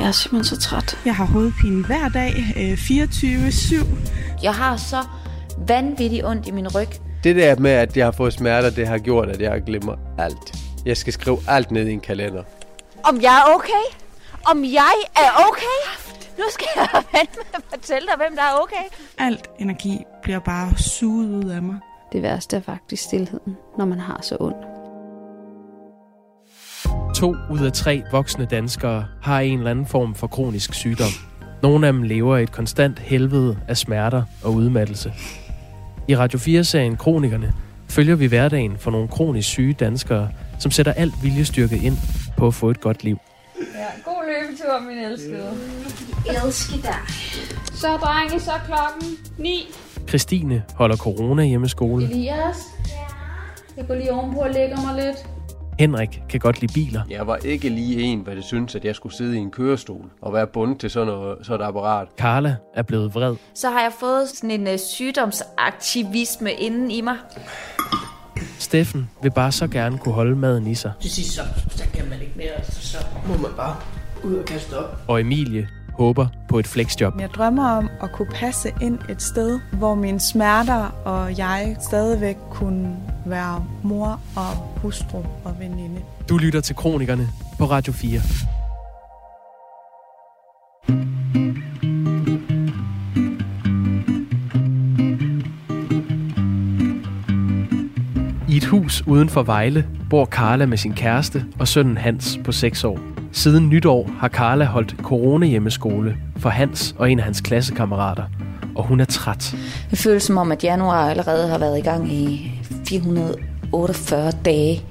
Jeg er simpelthen så træt. Jeg har hovedpine hver dag, øh, 24-7. Jeg har så vanvittigt ondt i min ryg. Det der med, at jeg har fået smerter, det har gjort, at jeg glemmer alt. Jeg skal skrive alt ned i en kalender. Om jeg er okay? Om jeg er okay? Nu skal jeg at fortælle dig, hvem der er okay. Alt energi bliver bare suget ud af mig. Det værste er faktisk stillheden, når man har så ondt. To ud af tre voksne danskere har en eller anden form for kronisk sygdom. Nogle af dem lever i et konstant helvede af smerter og udmattelse. I Radio 4-serien Kronikerne følger vi hverdagen for nogle kronisk syge danskere, som sætter alt viljestyrke ind på at få et godt liv. Ja, god løbetur, min elskede. Elsker dig. Så drenge, så klokken 9. Christine holder corona hjemmeskole. Elias? Jeg går lige ovenpå og lægger mig lidt. Henrik kan godt lide biler. Jeg var ikke lige en, hvad det synes, at jeg skulle sidde i en kørestol og være bundet til sådan, noget, sådan et apparat. Karla er blevet vred. Så har jeg fået sådan en uh, sygdomsaktivisme inden i mig. Steffen vil bare så gerne kunne holde maden i sig. Til sidst så, så kan man ikke mere, så, så må man bare ud og kaste op. Og Emilie håber på et flexjob. Jeg drømmer om at kunne passe ind et sted, hvor mine smerter og jeg stadigvæk kunne være mor og hustru og veninde. Du lytter til Kronikerne på Radio 4. I et hus uden for Vejle bor Karla med sin kæreste og sønnen Hans på 6 år. Siden nytår har Karla holdt coronahjemmeskole for Hans og en af hans klassekammerater, og hun er træt. Det føles som om, at januar allerede har været i gang i 448 dage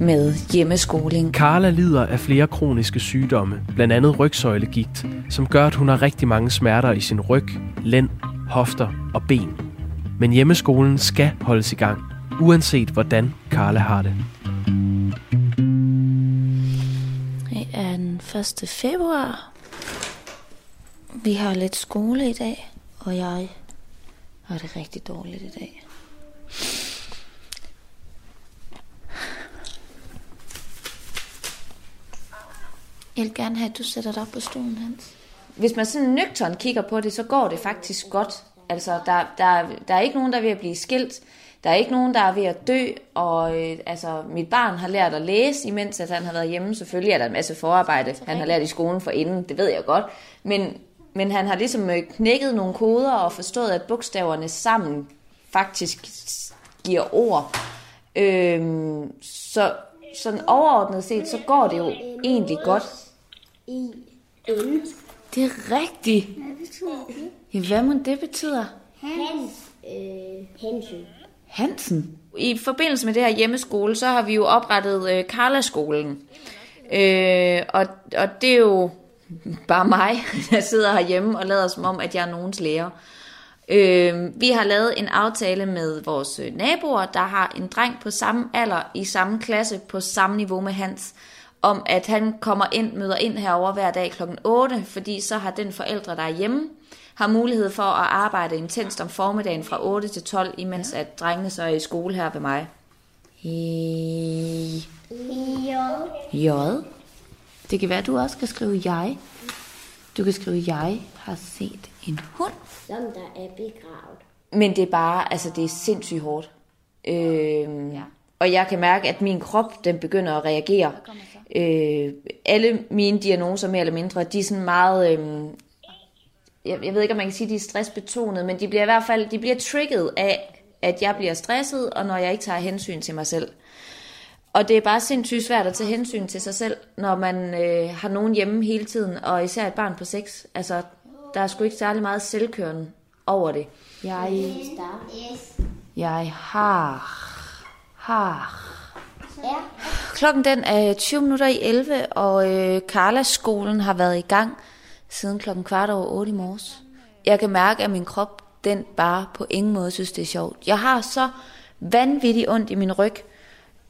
med hjemmeskoling. Karla lider af flere kroniske sygdomme, blandt andet rygsøjlegigt, som gør, at hun har rigtig mange smerter i sin ryg, lænd, hofter og ben. Men hjemmeskolen skal holdes i gang, uanset hvordan Karla har. Det 1. februar. Vi har lidt skole i dag, og jeg har det rigtig dårligt i dag. Jeg vil gerne have, at du sætter dig op på stolen, Hans. Hvis man sådan nøgteren kigger på det, så går det faktisk godt. Altså, der, der, der er ikke nogen, der er ved at blive skilt. Der er ikke nogen, der er ved at dø, og øh, altså, mit barn har lært at læse, imens at han har været hjemme. Selvfølgelig er der en masse forarbejde, han har lært i skolen for inden, det ved jeg godt. Men, men han har ligesom øh, knækket nogle koder og forstået, at bogstaverne sammen faktisk giver ord. Øhm, så sådan overordnet set, så går det jo egentlig godt. I øl. Det er rigtigt. Ja, hvad må det betyder? Hans. Øh, hensyn. Hansen. I forbindelse med det her hjemmeskole, så har vi jo oprettet øh, Karla-skolen. Øh, og, og det er jo bare mig, der sidder herhjemme og lader som om, at jeg er nogens lærer. Øh, vi har lavet en aftale med vores øh, naboer, der har en dreng på samme alder, i samme klasse, på samme niveau med Hans, om at han kommer ind, møder ind herover hver dag kl. 8, fordi så har den forældre, der er hjemme, har mulighed for at arbejde intenst om formiddagen fra 8 til 12, imens at drengene så er i skole her ved mig. I... Jo. J. Det kan være, at du også kan skrive jeg. Du kan skrive, jeg har set en hund. Som der er begravet. Men det er bare, altså det er sindssygt hårdt. Øhm, ja. Og jeg kan mærke, at min krop, den begynder at reagere. Øh, alle mine diagnoser, mere eller mindre, de er sådan meget... Øh, jeg, jeg ved ikke, om man kan sige, at de er stressbetonet, men de bliver i hvert fald de bliver trigget af, at jeg bliver stresset, og når jeg ikke tager hensyn til mig selv. Og det er bare sindssygt svært at tage hensyn til sig selv, når man øh, har nogen hjemme hele tiden, og især et barn på seks. Altså, der er sgu ikke særlig meget selvkørende over det. Jeg, jeg har, har. Ja. Klokken den er 20 minutter i 11, og øh, Carlas skolen har været i gang siden klokken kvart over 8 i morges. Jeg kan mærke, at min krop, den bare på ingen måde synes, det er sjovt. Jeg har så vanvittigt ondt i min ryg,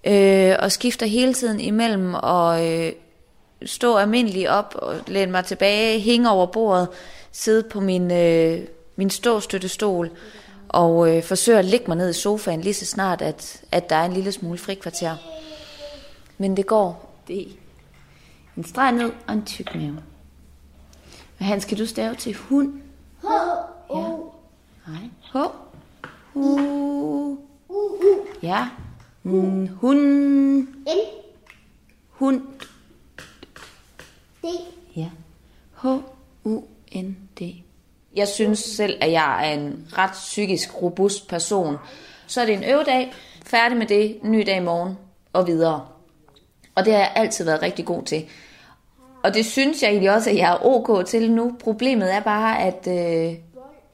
øh, og skifter hele tiden imellem og øh, stå almindeligt op og læne mig tilbage, hænge over bordet, sidde på min, øh, min ståstøttestol og øh, forsøge at lægge mig ned i sofaen lige så snart, at, at der er en lille smule frikvarter. Men det går. Det er en streg ned og en tyk mave. Hans, kan du stave til hund? H. O. Nej. H. U. Ja. Mm, hund. N. Hund. D. Ja. H-U-N-D. Jeg synes selv, at jeg er en ret psykisk robust person. Så er det en øvedag, færdig med det, ny dag i morgen og videre. Og det har jeg altid været rigtig god til. Og det synes jeg egentlig også, at jeg er ok til nu. Problemet er bare, at, øh,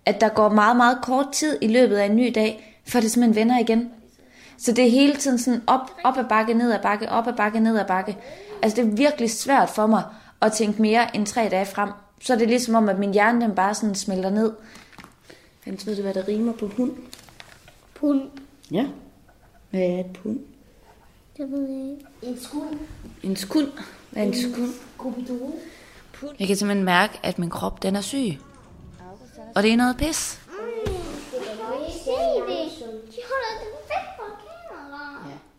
at der går meget, meget kort tid i løbet af en ny dag, før det simpelthen vender igen. Så det er hele tiden sådan op, op ad bakke, ned ad bakke, op ad bakke, ned ad bakke. Altså det er virkelig svært for mig at tænke mere end tre dage frem. Så er det ligesom om, at min hjerne den bare sådan smelter ned. Fandt ved du, hvad der rimer på hund? Pund. Ja. Hvad er et pund? Det ved jeg ikke. En skuld. En skund. Skund? Kupidol. Jeg kan simpelthen mærke, at min krop den er syg. Og det er noget pis.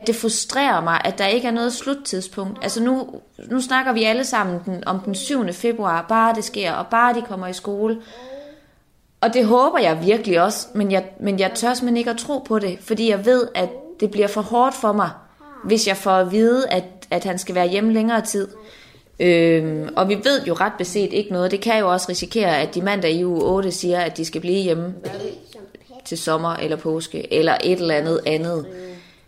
Det frustrerer mig, at der ikke er noget sluttidspunkt. Altså nu, nu snakker vi alle sammen den, om den 7. februar, bare det sker, og bare de kommer i skole. Og det håber jeg virkelig også, men jeg, men jeg tør simpelthen ikke at tro på det, fordi jeg ved, at det bliver for hårdt for mig, hvis jeg får at vide, at, at han skal være hjemme længere tid. Øhm, og vi ved jo ret beset ikke noget. Det kan jo også risikere, at de mandag i uge 8 siger, at de skal blive hjemme til sommer eller påske, eller et eller andet andet.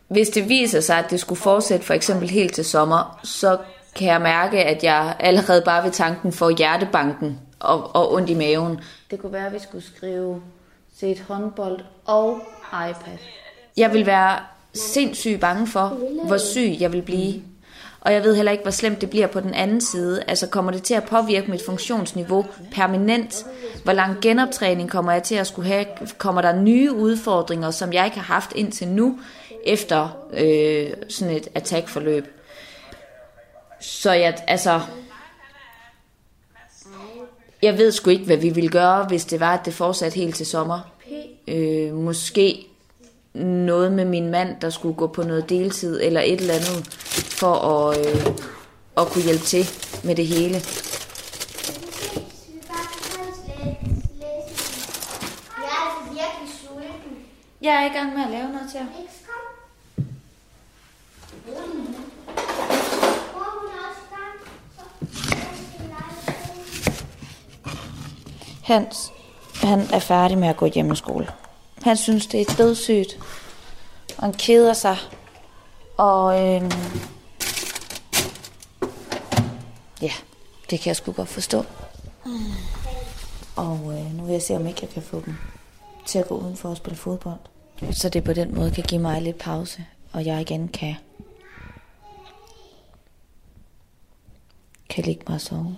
Hvis det viser sig, at det skulle fortsætte for eksempel helt til sommer, så kan jeg mærke, at jeg allerede bare ved tanken får hjertebanken og, og ondt i maven. Det kunne være, at vi skulle skrive set håndbold og iPad. Jeg vil være sindssygt bange for, hvor syg jeg vil blive. Og jeg ved heller ikke, hvor slemt det bliver på den anden side. Altså kommer det til at påvirke mit funktionsniveau permanent? Hvor lang genoptræning kommer jeg til at skulle have? Kommer der nye udfordringer, som jeg ikke har haft indtil nu, efter øh, sådan et attackforløb? Så jeg, altså... Jeg ved sgu ikke, hvad vi ville gøre, hvis det var, at det fortsatte helt til sommer. Øh, måske noget med min mand, der skulle gå på noget deltid eller et eller andet, for at, øh, at kunne hjælpe til med det hele. Jeg er virkelig. Jeg er i gang med at lave noget til ham. Hans, han er færdig med at gå hjem i skole. Han synes, det er dødssygt. Og han keder sig. Og øhm, ja, det kan jeg sgu godt forstå. Og øh, nu vil jeg se, om ikke jeg kan få dem til at gå udenfor og spille fodbold. Så det på den måde kan give mig lidt pause, og jeg igen kan, kan ligge mig og sove.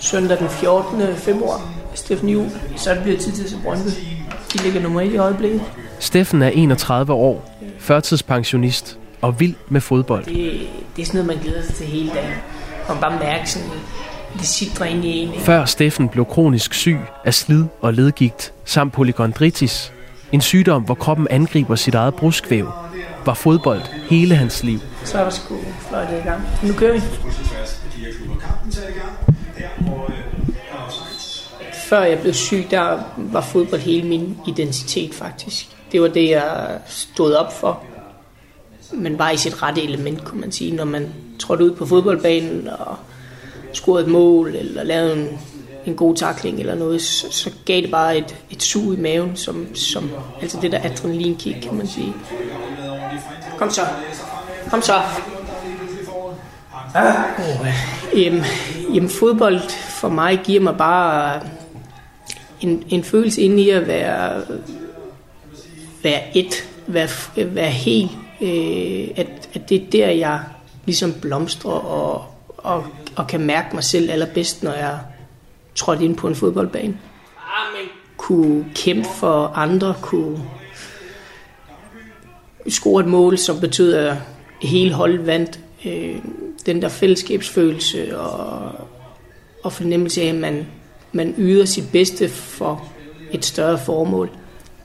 Søndag den 14. februar, Steffen Jul, så er det blevet tid til at se Brøndby. De ligger nummer 1 i øjeblikket. Steffen er 31 år, førtidspensionist og vild med fodbold. Det, det er sådan noget, man glæder sig til hele dagen. Man bare mærke sådan, det sidder ind i en. ikke? Før Steffen blev kronisk syg af slid og ledgigt samt polygondritis, en sygdom, hvor kroppen angriber sit eget bruskvæv, var fodbold hele hans liv. Så er der sgu fløjtet i gang. Nu kører vi. Før jeg blev syg, der var fodbold hele min identitet faktisk. Det var det, jeg stod op for. Man var i sit rette element, kunne man sige, når man trådte ud på fodboldbanen og scorede et mål, eller lavede en, en god takling eller noget, så, så gav det bare et, et sug i maven, som, som, altså det der adrenalinkick, kan man sige. Kom så. Kom så. Ah, oh, jamen, jamen, fodbold for mig giver mig bare en, en følelse inde i at være, være et, være, være helt, øh, at, at det er der, jeg ligesom blomstrer og, og, og kan mærke mig selv allerbedst, når jeg trådte ind på en fodboldbane. Kunne kæmpe for andre, kunne score et mål, som betød, at hele holdet vandt. Øh, den der fællesskabsfølelse og, og fornemmelse af, at man, man yder sit bedste for et større formål.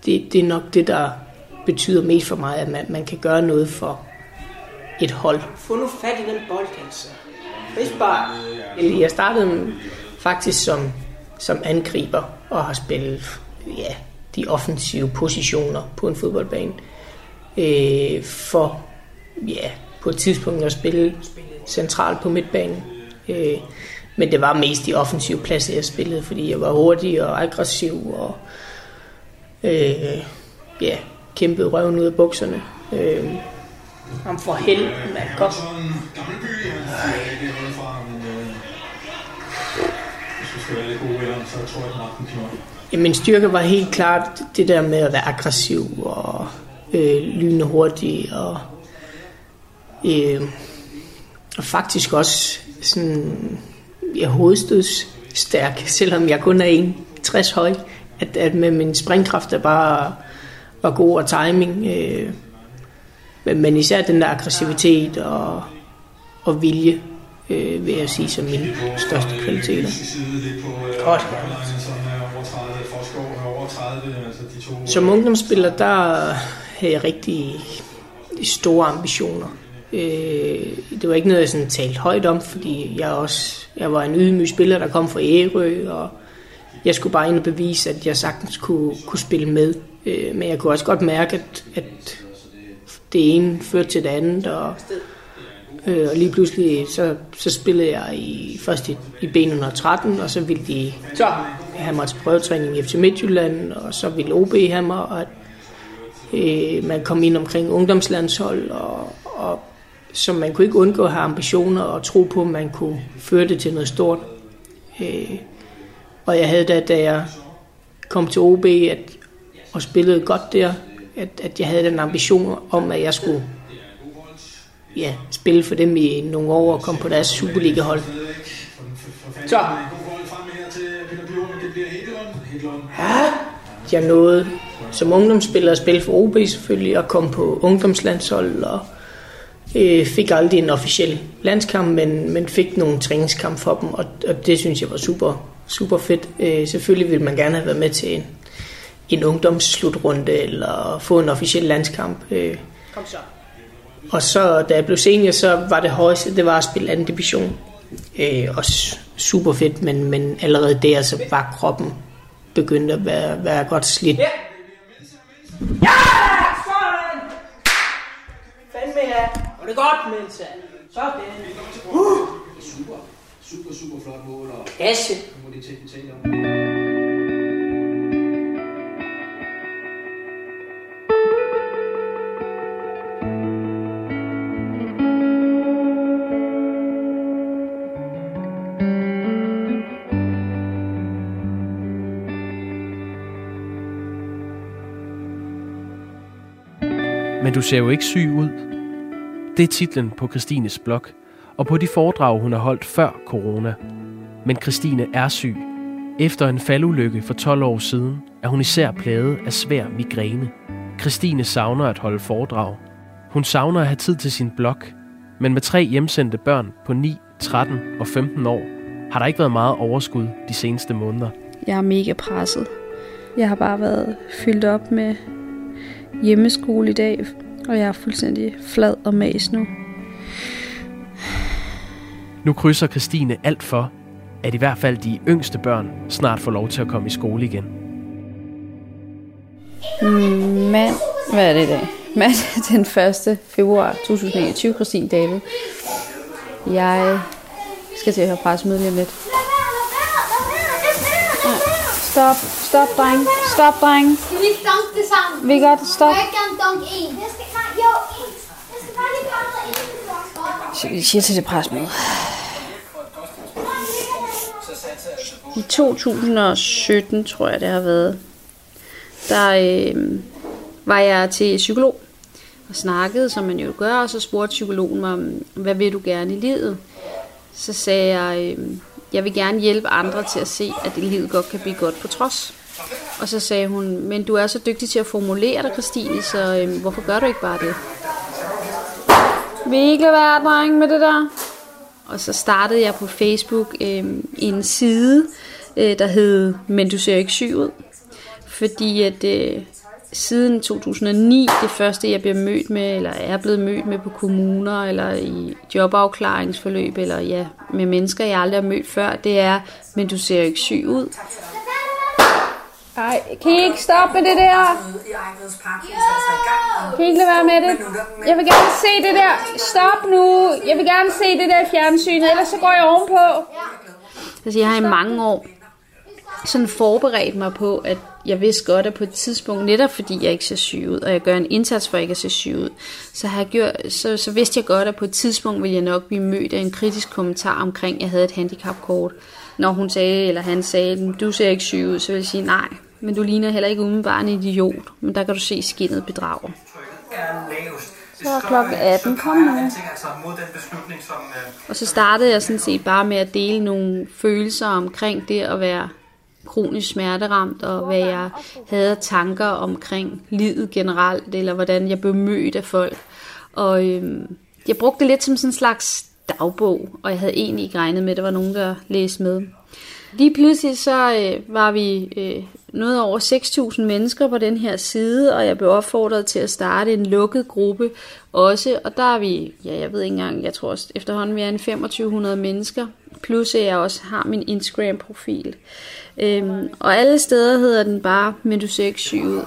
Det, det er nok det, der betyder mest for mig, at man, man kan gøre noget for et hold. Få nu fat i den bold, altså. Hvis bare... Jeg startede faktisk som, som angriber og har spillet ja, de offensive positioner på en fodboldbane. Øh, for ja, på et tidspunkt at spille centralt på midtbanen. Øh, men det var mest i offensiv plads, jeg spillede, fordi jeg var hurtig og aggressiv og øh, ja, kæmpede røven ud af bukserne. Øh, om for held, man godt. Ja, min styrke var helt klart det der med at være aggressiv og øh, lynende hurtig og, øh, og faktisk også sådan ja, hovedstødsstærk, selvom jeg kun er 1,60 høj. At, at med min springkraft er bare var god og timing. Øh, men, men især den der aggressivitet og, og vilje, øh, vil jeg sige, som mine største kvaliteter. Godt. Som ungdomsspiller, der havde jeg rigtig store ambitioner. Øh, det var ikke noget, jeg sådan talte højt om, fordi jeg, også, jeg var en ydmyg spiller, der kom fra Ærø, og jeg skulle bare ind og bevise, at jeg sagtens kunne, kunne spille med. Øh, men jeg kunne også godt mærke, at, at det ene førte til det andet, og, øh, og lige pludselig så, så spillede jeg i, først i, i B113, og så ville de så have mig til prøvetræning i FC Midtjylland, og så ville OB have mig, og at, øh, man kom ind omkring ungdomslandshold, og, og så man kunne ikke undgå at have ambitioner og tro på, at man kunne føre det til noget stort. Øh, og jeg havde da, da jeg kom til OB at, og spillede godt der, at, at jeg havde den ambition om, at jeg skulle ja, spille for dem i nogle år og komme på deres Superliga-hold. Så. Ja, jeg nåede som ungdomsspiller at spille for OB selvfølgelig, og kom på ungdomslandshold, og øh, fik aldrig en officiel landskamp, men, men fik nogle træningskamp for dem, og, og det synes jeg var super, super fedt. Øh, selvfølgelig ville man gerne have været med til en, en ungdomsslutrunde, eller få en officiel landskamp. Øh. Kom så. Og så, da jeg blev senior, så var det højeste, det var at spille anden division. Øh, også super fedt, men, men allerede der, så var kroppen begyndt at være, være godt slidt. Ja! Ja! Sådan! Fandme ja! Og det er godt, Mensa. Sådan. Uh! Super, super, super flot mål. Og Kasse. Nu må de tale om. Men du ser jo ikke syg ud. Det er titlen på Christines blog, og på de foredrag, hun har holdt før corona. Men Christine er syg. Efter en faldulykke for 12 år siden, er hun især plaget af svær migræne. Christine savner at holde foredrag. Hun savner at have tid til sin blog, men med tre hjemsendte børn på 9, 13 og 15 år, har der ikke været meget overskud de seneste måneder. Jeg er mega presset. Jeg har bare været fyldt op med hjemmeskole i dag, og jeg er fuldstændig flad og mas nu. Nu krydser Christine alt for, at i hvert fald de yngste børn snart får lov til at komme i skole igen. Men, hvad er det i dag? Men den 1. februar 2021, Christine David. Jeg skal til at høre pressemøde lige om lidt. Stop, stop, dreng. Stop, dreng. Skal vi ikke dunke det sammen? Vi gør det. Stop. Jeg vil gerne dunke en. Jeg skal. Jeg Så vi siger til det presmøde. I 2017, tror jeg, det har været, der øh, var jeg til psykolog og snakkede, som man jo gør, og så spurgte psykologen mig, hvad vil du gerne i livet? Så sagde jeg, øh, jeg vil gerne hjælpe andre til at se, at det livet godt kan blive godt på trods. Og så sagde hun, men du er så dygtig til at formulere dig, Christine, så øh, hvorfor gør du ikke bare det? Vil I ikke være, dreng, med det der? og så startede jeg på Facebook øh, en side, øh, der hed Men du ser ikke syg ud. Fordi at øh, siden 2009, det første jeg bliver mødt med, eller er blevet mødt med på kommuner, eller i jobafklaringsforløb, eller ja, med mennesker, jeg aldrig har mødt før, det er, men du ser ikke syg ud. Ej, kan I ikke stoppe med det der? Kan I ikke lade være med det? Jeg vil gerne se det der. Stop nu. Jeg vil gerne se det der fjernsyn, ellers så går jeg ovenpå. Altså, jeg har i mange år sådan forberedt mig på, at jeg vidste godt, at på et tidspunkt, netop fordi jeg ikke ser syg ud, og jeg gør en indsats for ikke at se syg ud, så, har jeg gjort, så, så vidste jeg godt, at på et tidspunkt ville jeg nok blive mødt af en kritisk kommentar omkring, at jeg havde et handicapkort. Når hun sagde, eller han sagde, du ser ikke syg ud, så vil jeg sige, nej, men du ligner heller ikke umiddelbart en idiot. Men der kan du se skinnet bedrager. Så er klokken 18. Kom nu. Og så startede jeg sådan set bare med at dele nogle følelser omkring det at være kronisk smerteramt, og hvad jeg havde tanker omkring livet generelt, eller hvordan jeg blev mødt af folk. Og øhm, jeg brugte det lidt som sådan en slags dagbog, og jeg havde egentlig ikke regnet med, at der var nogen, der læste med. Lige pludselig så øh, var vi øh, noget over 6.000 mennesker på den her side, og jeg blev opfordret til at starte en lukket gruppe også. Og der er vi, ja jeg ved ikke engang, jeg tror efterhånden vi er en 2500 mennesker, plus at jeg også har min Instagram-profil. Øhm, og alle steder hedder den bare Medusex 7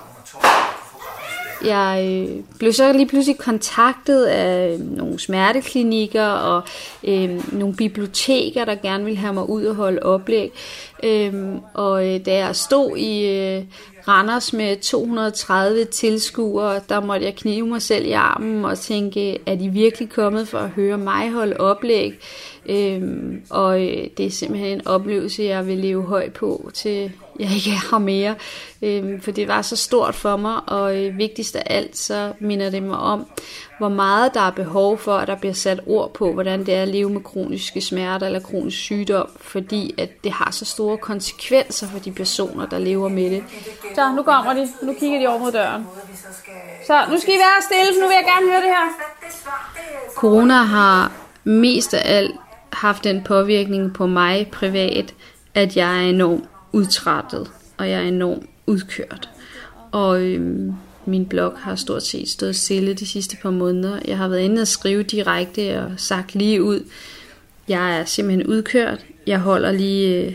jeg øh, blev så lige pludselig kontaktet af øh, nogle smerteklinikker og øh, nogle biblioteker, der gerne ville have mig ud og holde oplæg. Øh, og øh, da jeg stod i øh, Randers med 230 tilskuere, der måtte jeg knive mig selv i armen og tænke, er de virkelig kommet for at høre mig holde oplæg? Øhm, og øh, det er simpelthen en oplevelse, jeg vil leve højt på, til jeg ikke her mere. Øhm, for det var så stort for mig, og øh, vigtigst af alt, så minder det mig om, hvor meget der er behov for, at der bliver sat ord på, hvordan det er at leve med kroniske smerter eller kronisk sygdom, fordi at det har så store konsekvenser for de personer, der lever med det. Så, nu kommer de. Nu kigger de over mod døren. Så, nu skal I være stille, for nu vil jeg gerne høre det her. Corona har mest af alt haft en påvirkning på mig privat, at jeg er enormt udtrættet, og jeg er enormt udkørt. Og øhm, min blog har stort set stået stille de sidste par måneder. Jeg har været inde og skrive direkte og sagt lige ud, jeg er simpelthen udkørt. Jeg holder lige, øh,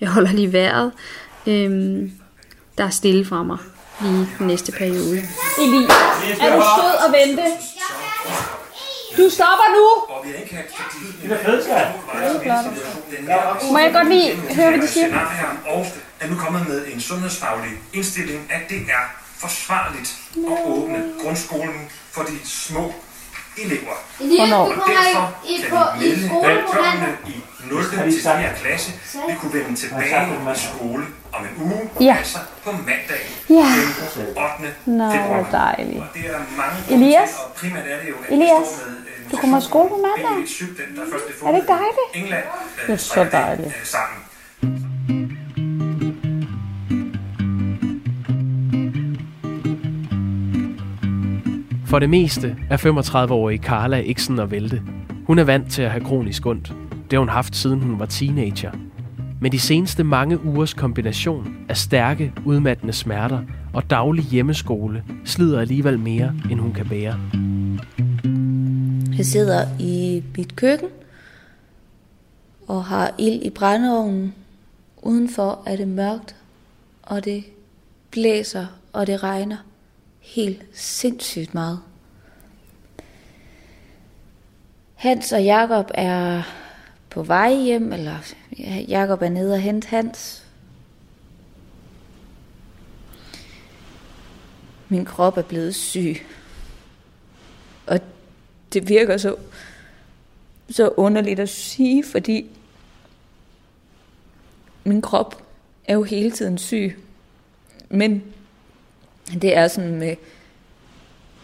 jeg holder lige vejret. Øhm, der er stille fra mig lige den næste periode. Eli, er du sød og vente? Du stopper nu! Det er fedt, skal Må jeg godt lige høre, hvad de siger? Og er nu kommet med en sundhedsfaglig indstilling, at det er forsvarligt at åbne grundskolen for de små elever. Hvornår? Og derfor kan vi melde, at børnene i 0. til 4. klasse vil kunne vende tilbage i skole om en uge, Ja. altså på mandag Ja. den 8. Nå, februar. dejligt. Og det er mange Elias? til, og primært er det jo, at Elias, vi står med du kommer i skole på mandag. helt syg, den der først Er det ikke dejligt? England, Det er så dejligt. øh, sammen. For det meste er 35-årige Carla ikke sådan at vælte. Hun er vant til at have kronisk ondt. Det har hun haft siden hun var teenager. Men de seneste mange ugers kombination af stærke, udmattende smerter og daglig hjemmeskole slider alligevel mere, end hun kan bære. Jeg sidder i mit køkken og har ild i brændeovnen. Udenfor er det mørkt, og det blæser, og det regner helt sindssygt meget. Hans og Jakob er på vej hjem, eller Jakob er nede og hente Hans. Min krop er blevet syg. Det virker så, så underligt at sige, fordi min krop er jo hele tiden syg. Men det er sådan med,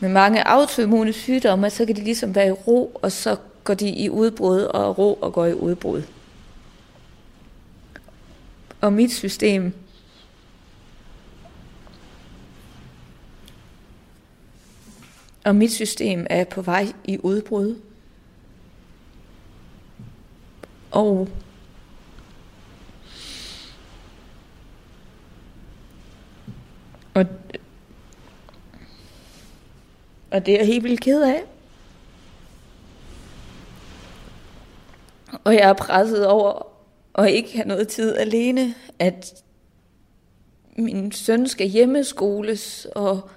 med mange autoimmune sygdomme, så kan de ligesom være i ro, og så går de i udbrud, og ro og går i udbrud. Og mit system og mit system er på vej i udbrud. Og og, og det er jeg helt vildt ked af. Og jeg er presset over at ikke have noget tid alene, at min søn skal hjemmeskoles, og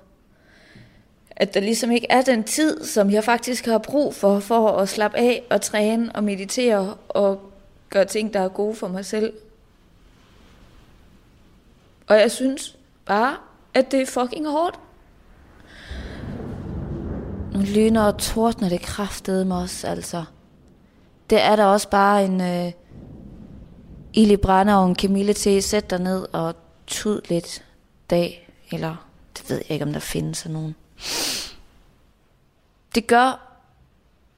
at der ligesom ikke er den tid, som jeg faktisk har brug for, for at slappe af og træne og meditere og gøre ting, der er gode for mig selv. Og jeg synes bare, at det er fucking hårdt. Nu lyner og tordner det kraftede mig også, altså. Det er der også bare en øh, ild i brænder og en kamille til at sætte dig ned og tud lidt dag, eller det ved jeg ikke, om der findes sådan nogen. Det gør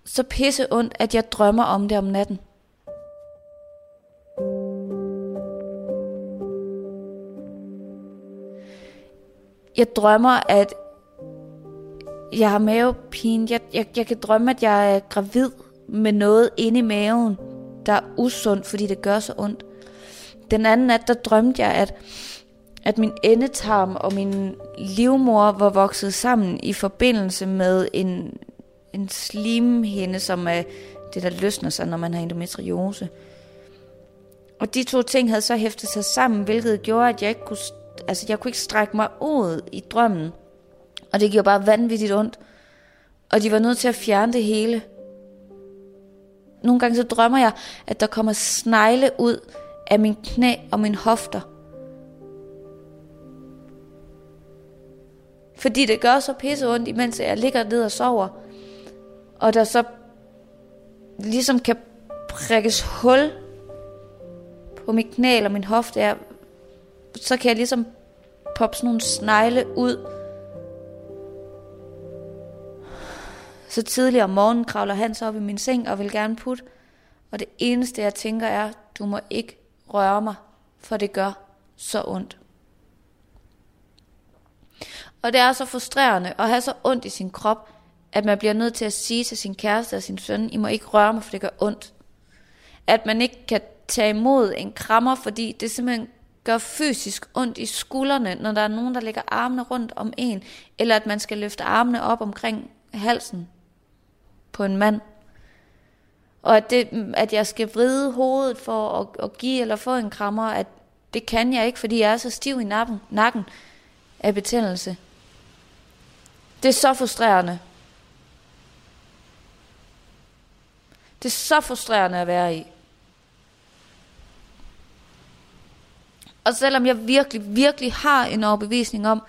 så pisse ondt, at jeg drømmer om det om natten. Jeg drømmer, at jeg har mavepine. Jeg, jeg, jeg kan drømme, at jeg er gravid med noget inde i maven, der er usundt, fordi det gør så ondt. Den anden nat, der drømte jeg, at, at min endetarm og min livmor var vokset sammen i forbindelse med en, en slimhinde, som er det, der løsner sig, når man har endometriose. Og de to ting havde så hæftet sig sammen, hvilket gjorde, at jeg ikke kunne, altså jeg kunne ikke strække mig ud i drømmen. Og det gjorde bare vanvittigt ondt. Og de var nødt til at fjerne det hele. Nogle gange så drømmer jeg, at der kommer snegle ud af min knæ og min hofter. Fordi det gør så pisse ondt, imens jeg ligger ned og sover. Og der så ligesom kan prikkes hul på mit knæ eller min hofte, er, så kan jeg ligesom poppe sådan nogle snegle ud. Så tidligere om morgenen kravler han så op i min seng og vil gerne putte. Og det eneste jeg tænker er, du må ikke røre mig, for det gør så ondt. Og det er så frustrerende at have så ondt i sin krop, at man bliver nødt til at sige til sin kæreste og sin søn, I må ikke røre mig, for det gør ondt. At man ikke kan tage imod en krammer, fordi det simpelthen gør fysisk ondt i skuldrene, når der er nogen, der lægger armene rundt om en, eller at man skal løfte armene op omkring halsen på en mand. Og at, det, at jeg skal vride hovedet for at, at give eller få en krammer, at det kan jeg ikke, fordi jeg er så stiv i nakken, nakken af betændelse. Det er så frustrerende. Det er så frustrerende at være i. Og selvom jeg virkelig, virkelig har en overbevisning om,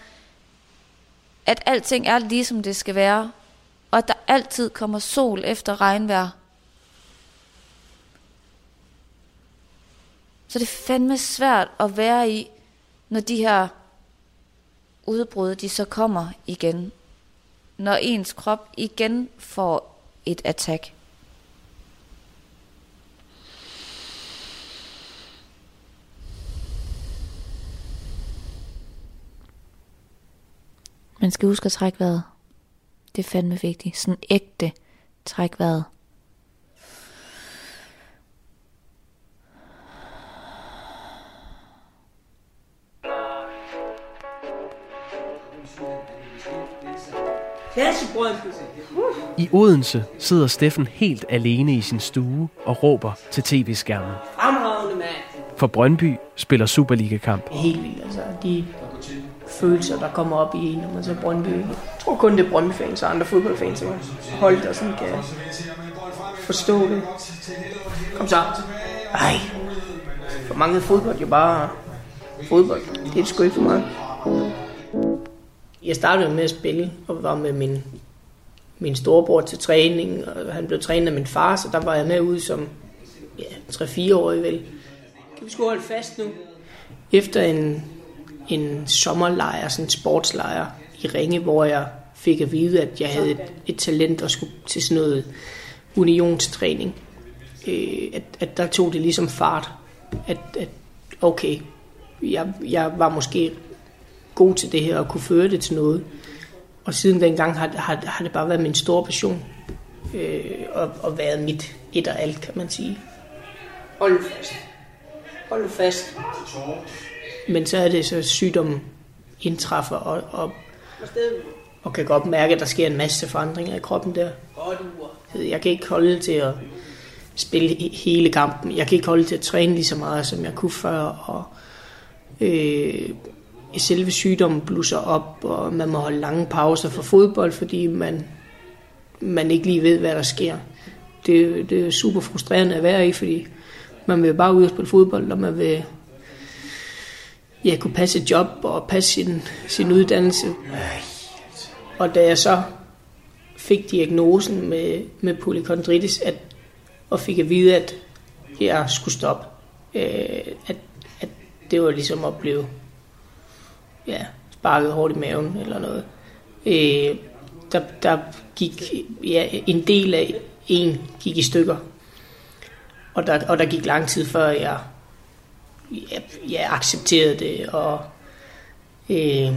at alting er ligesom det skal være, og at der altid kommer sol efter regnvejr, så det er fandme svært at være i, når de her udbrud, de så kommer igen. Når ens krop igen får et attack. Man skal huske at trække vejret. Det er fandme vigtigt. Sådan ægte træk vejret. I Odense sidder Steffen helt alene i sin stue og råber til tv-skærmen. Fremragende mand. For Brøndby spiller Superliga-kamp. Helt vildt, altså. De følelser, der kommer op i en, når man så Brøndby. Jeg tror kun det er Brøndby-fans og andre fodboldfans, og hold der sådan kan forstå det. Kom så. Ej. For mange fodbold jo bare fodbold. Det er sgu ikke for mig. Jeg startede med at spille, og var med min, min storebror til træning, og han blev trænet af min far, så der var jeg med ude som ja, 3-4 år vel. Kan vi sgu holde fast nu? Efter en, en sommerlejr, sådan en sportslejr i Ringe, hvor jeg fik at vide, at jeg havde et, et talent og skulle til sådan noget unionstræning. Øh, at, at der tog det ligesom fart. At, at okay, jeg, jeg var måske god til det her og kunne føre det til noget. Og siden dengang har, har, har det bare været min store passion. Øh, og, og været mit et og alt, kan man sige. Hold fast. Hold fast. Men så er det så, sygdommen indtræffer, og, og, og kan godt mærke, at der sker en masse forandringer i kroppen der. Jeg kan ikke holde til at spille hele kampen. Jeg kan ikke holde til at træne lige så meget, som jeg kunne før. Og, øh, selve sygdommen blusser op, og man må holde lange pauser for fodbold, fordi man, man ikke lige ved, hvad der sker. Det, det er super frustrerende at være i, fordi man vil bare ud og spille fodbold, og man vil ja, kunne passe et job og passe sin, sin uddannelse. Og da jeg så fik diagnosen med, med polykondritis, at, og fik at vide, at jeg skulle stoppe, øh, at, at det var ligesom at blive ja, sparket hårdt i maven eller noget. Øh, der, der gik ja, en del af en gik i stykker. Og der, og der gik lang tid før jeg, jeg, jeg accepterede det og øh,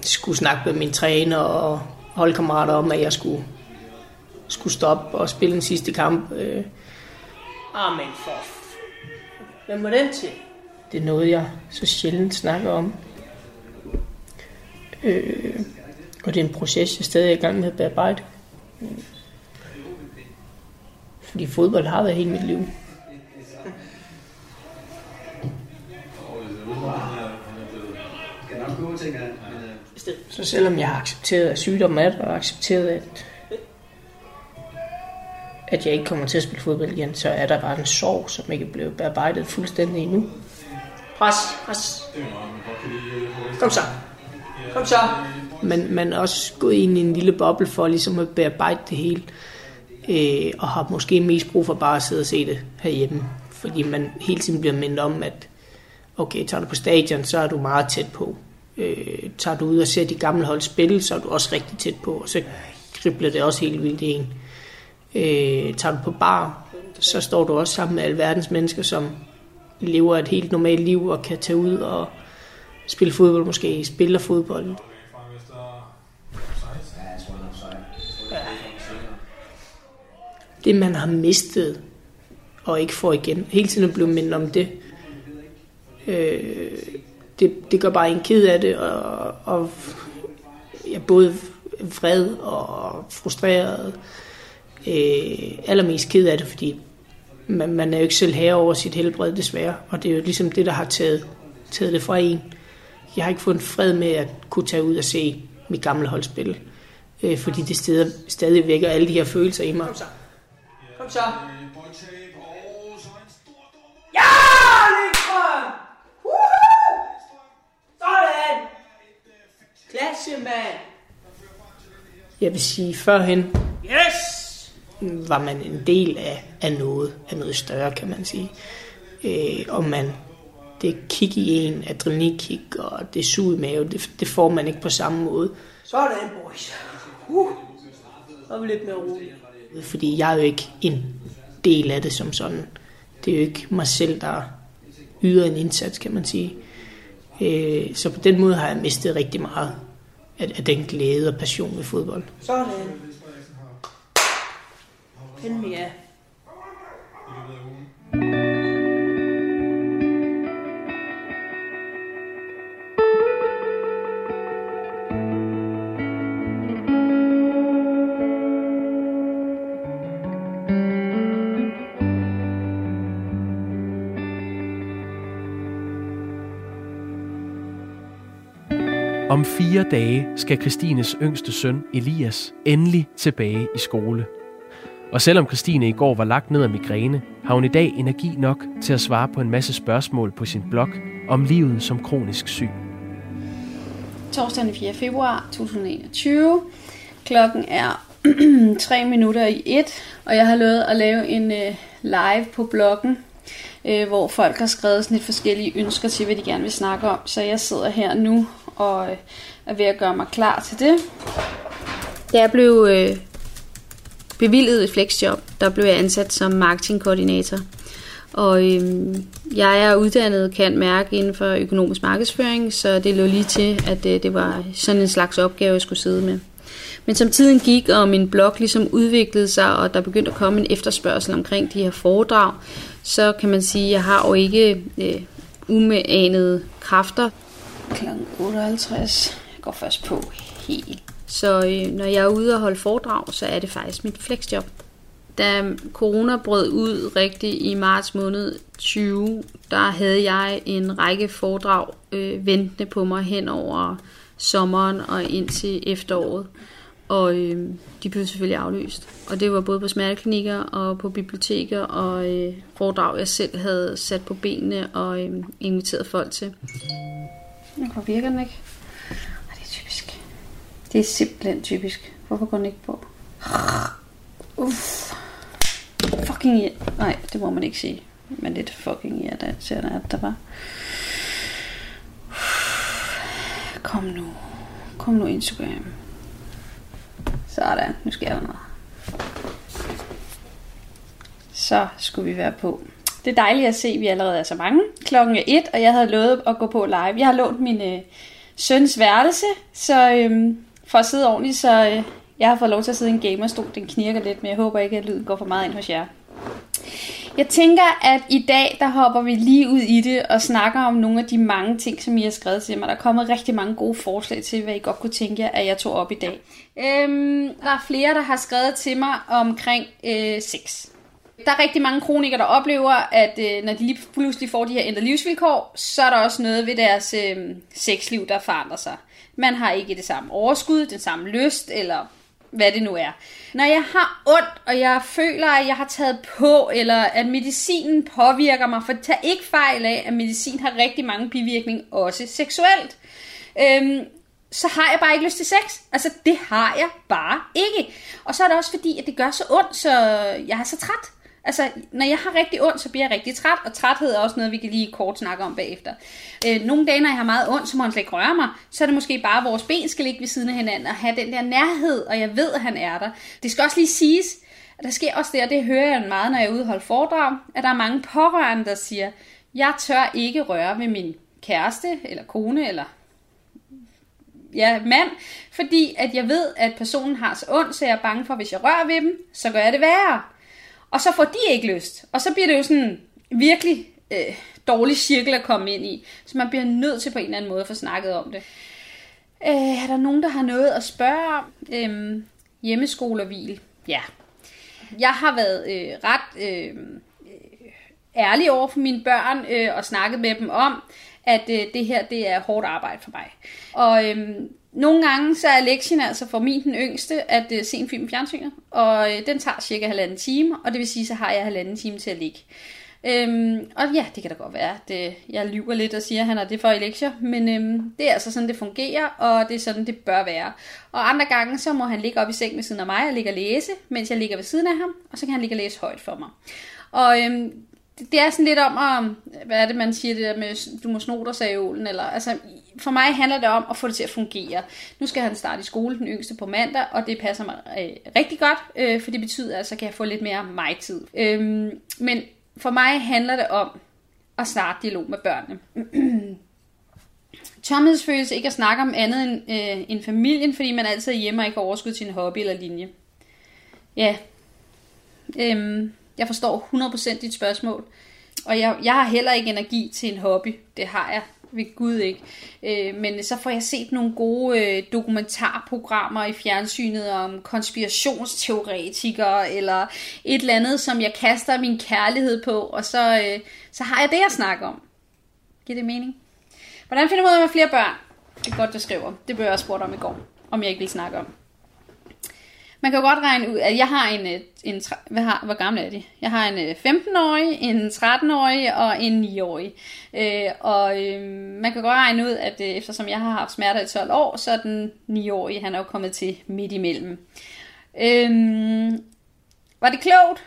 skulle snakke med min træner og holdkammerater om, at jeg skulle, skulle stoppe og spille den sidste kamp. Øh. Amen for... Hvem var den til? Det er noget, jeg så sjældent snakker om. Øh, og det er en proces, jeg stadig er i gang med at bearbejde. Fordi fodbold har været hele mit liv. Så selvom jeg har accepteret, at sygdommen er der, og accepteret, at, at jeg ikke kommer til at spille fodbold igen, så er der bare en sorg, som ikke er blevet bearbejdet fuldstændig endnu. Pres, pres. Kom så. Kom så. Men man er også gået ind i en lille boble for ligesom at bearbejde det hele. Øh, og har måske mest brug for bare at sidde og se det herhjemme. Fordi man hele tiden bliver mindet om, at okay, tager du på stadion, så er du meget tæt på. Øh, tager du ud og ser de gamle hold spille, så er du også rigtig tæt på. Og så kribler det også helt vildt i en. Øh, tager du på bar, så står du også sammen med alverdens mennesker, som lever et helt normalt liv og kan tage ud og spille fodbold måske, spiller fodbold. Det man har mistet og ikke får igen. Hele tiden blive mindet om det. Øh, det, det gør bare en ked af det, og, og jeg er både vred og frustreret. Øh, allermest ked af det, fordi man, man er jo ikke selv herre over sit helbred, desværre. Og det er jo ligesom det, der har taget, taget det fra en. Jeg har ikke fået en fred med at kunne tage ud og se mit gamle hold spille. Øh, fordi det stadig, stadig vækker alle de her følelser i mig. Kom så. Kom så. Ja, Lindstrøm! Sådan! Klasse, mand! Jeg vil sige, førhen yes! var man en del af, af noget, af noget større, kan man sige. Øh, og man, det kick i en, adrenalinkick, og det sug i maven, det, det får man ikke på samme måde. Sådan, boys. Uh, så er vi lidt mere roligt. Fordi jeg er jo ikke en del af det som sådan. Det er jo ikke mig selv, der yder en indsats, kan man sige. Øh, så på den måde har jeg mistet rigtig meget af, af den glæde og passion ved fodbold. Sådan. Endelig ja. Om fire dage skal Christines yngste søn, Elias, endelig tilbage i skole. Og selvom Christine i går var lagt ned af migræne, har hun i dag energi nok til at svare på en masse spørgsmål på sin blog om livet som kronisk syg. Torsdag den 4. februar 2021. Klokken er 3 minutter i 1, og jeg har lovet at lave en øh, live på bloggen, øh, hvor folk har skrevet sådan lidt forskellige ønsker til, hvad de gerne vil snakke om. Så jeg sidder her nu og uh, er ved at gøre mig klar til det. Da jeg blev øh, bevilget et flexjob, der blev jeg ansat som marketingkoordinator. Og øhm, jeg er uddannet, kan mærke, inden for økonomisk markedsføring, så det lå lige til, at øh, det var sådan en slags opgave, jeg skulle sidde med. Men som tiden gik, og min blog ligesom udviklede sig, og der begyndte at komme en efterspørgsel omkring de her foredrag, så kan man sige, at jeg har jo ikke øh, umeanede kræfter. Kl. 58. Jeg går først på helt. Så øh, når jeg er ude og holde foredrag, så er det faktisk mit flexjob. Da corona brød ud rigtig i marts måned 20, der havde jeg en række foredrag øh, ventende på mig hen over sommeren og ind til efteråret. Og øh, de blev selvfølgelig aflyst. Og det var både på smerteklinikker og på biblioteker og øh, foredrag, jeg selv havde sat på benene og øh, inviteret folk til. Hvorfor virker den ikke? Det er typisk. Det er simpelthen typisk. Hvorfor går den ikke på? Uff. Fucking ja. Nej, det må man ikke sige. Men lidt fucking ja, der ser der, at der var. Kom nu. Kom nu Instagram. Sådan, nu sker der noget. Så skulle vi være på. Det er dejligt at se, at vi allerede er så mange. Klokken er et, og jeg havde lovet at gå på live. Jeg har lånt min øh, søns værelse, så øh, for at sidde ordentligt, så øh, jeg har fået lov til at sidde i en gamerstol. Den knirker lidt, men jeg håber ikke, at lyden går for meget ind hos jer. Jeg tænker, at i dag, der hopper vi lige ud i det og snakker om nogle af de mange ting, som I har skrevet til mig. Der er kommet rigtig mange gode forslag til, hvad I godt kunne tænke jer, at jeg tog op i dag. Øhm, der er flere, der har skrevet til mig omkring øh, sex. Der er rigtig mange kronikere, der oplever, at øh, når de lige pludselig får de her ændrede livsvilkår, så er der også noget ved deres øh, sexliv, der forandrer sig. Man har ikke det samme overskud, den samme lyst, eller hvad det nu er. Når jeg har ondt, og jeg føler, at jeg har taget på, eller at medicinen påvirker mig, for tag ikke fejl af, at medicin har rigtig mange bivirkninger, også seksuelt. Øhm, så har jeg bare ikke lyst til sex. Altså, det har jeg bare ikke. Og så er det også fordi, at det gør så ondt, så jeg er så træt. Altså, når jeg har rigtig ondt, så bliver jeg rigtig træt, og træthed er også noget, vi kan lige kort snakke om bagefter. Øh, nogle dage, når jeg har meget ondt, så må han slet ikke røre mig, så er det måske bare, at vores ben skal ligge ved siden af hinanden, og have den der nærhed, og jeg ved, at han er der. Det skal også lige siges, at der sker også det, og det hører jeg meget, når jeg er ude holde foredrag, at der er mange pårørende, der siger, jeg tør ikke røre ved min kæreste, eller kone, eller ja, mand, fordi at jeg ved, at personen har så ondt, så jeg er bange for, at hvis jeg rører ved dem, så gør jeg det værre. Og så får de ikke lyst. Og så bliver det jo sådan virkelig øh, dårlig cirkel at komme ind i. Så man bliver nødt til på en eller anden måde at få snakket om det. Øh, er der nogen, der har noget at spørge om? Øh, hjemmeskolervil. Ja. Jeg har været øh, ret øh, ærlig over for mine børn øh, og snakket med dem om, at øh, det her det er hårdt arbejde for mig. Og øh, nogle gange så er lektien altså for min den yngste at uh, se en film i fjernsynet, og uh, den tager cirka halvanden time, og det vil sige, så har jeg halvanden time til at ligge. Øhm, og ja, det kan da godt være, at øh, jeg lyver lidt og siger, at han har det for i lektier, men øhm, det er altså sådan, det fungerer, og det er sådan, det bør være. Og andre gange, så må han ligge op i sengen ved siden af mig og ligge og læse, mens jeg ligger ved siden af ham, og så kan han ligge og læse højt for mig. Og øhm, det det er sådan lidt om, at, hvad er det, man siger det der med, du må sno dig, sagde Olen, eller, altså, for mig handler det om at få det til at fungere. Nu skal han starte i skole, den yngste på mandag, og det passer mig øh, rigtig godt, øh, for det betyder, at så kan jeg få lidt mere mig-tid. Øh, men for mig handler det om at starte dialog med børnene. Tomhedsfølelse ikke at snakke om andet end, øh, end familien, fordi man altid er hjemme og ikke har overskud til en hobby eller linje. Ja, øhm, jeg forstår 100% dit spørgsmål. Og jeg, jeg har heller ikke energi til en hobby. Det har jeg ved Gud ikke. Øh, men så får jeg set nogle gode øh, dokumentarprogrammer i fjernsynet om konspirationsteoretikere, eller et eller andet, som jeg kaster min kærlighed på, og så, øh, så har jeg det at snakke om. Giver det mening? Hvordan finder man ud af flere børn? Det er godt, du skriver. Det blev jeg også spurgt om i går, om jeg ikke vil snakke om. Man kan jo godt regne ud, at jeg har en, øh, en hvad har, hvor gamle er de? Jeg har en øh, 15-årig, en 13-årig og en 9-årig. Øh, og øh, man kan godt regne ud, at øh, eftersom jeg har haft smerter i 12 år, så er den 9-årige, han er jo kommet til midt imellem. Øh, var det klogt?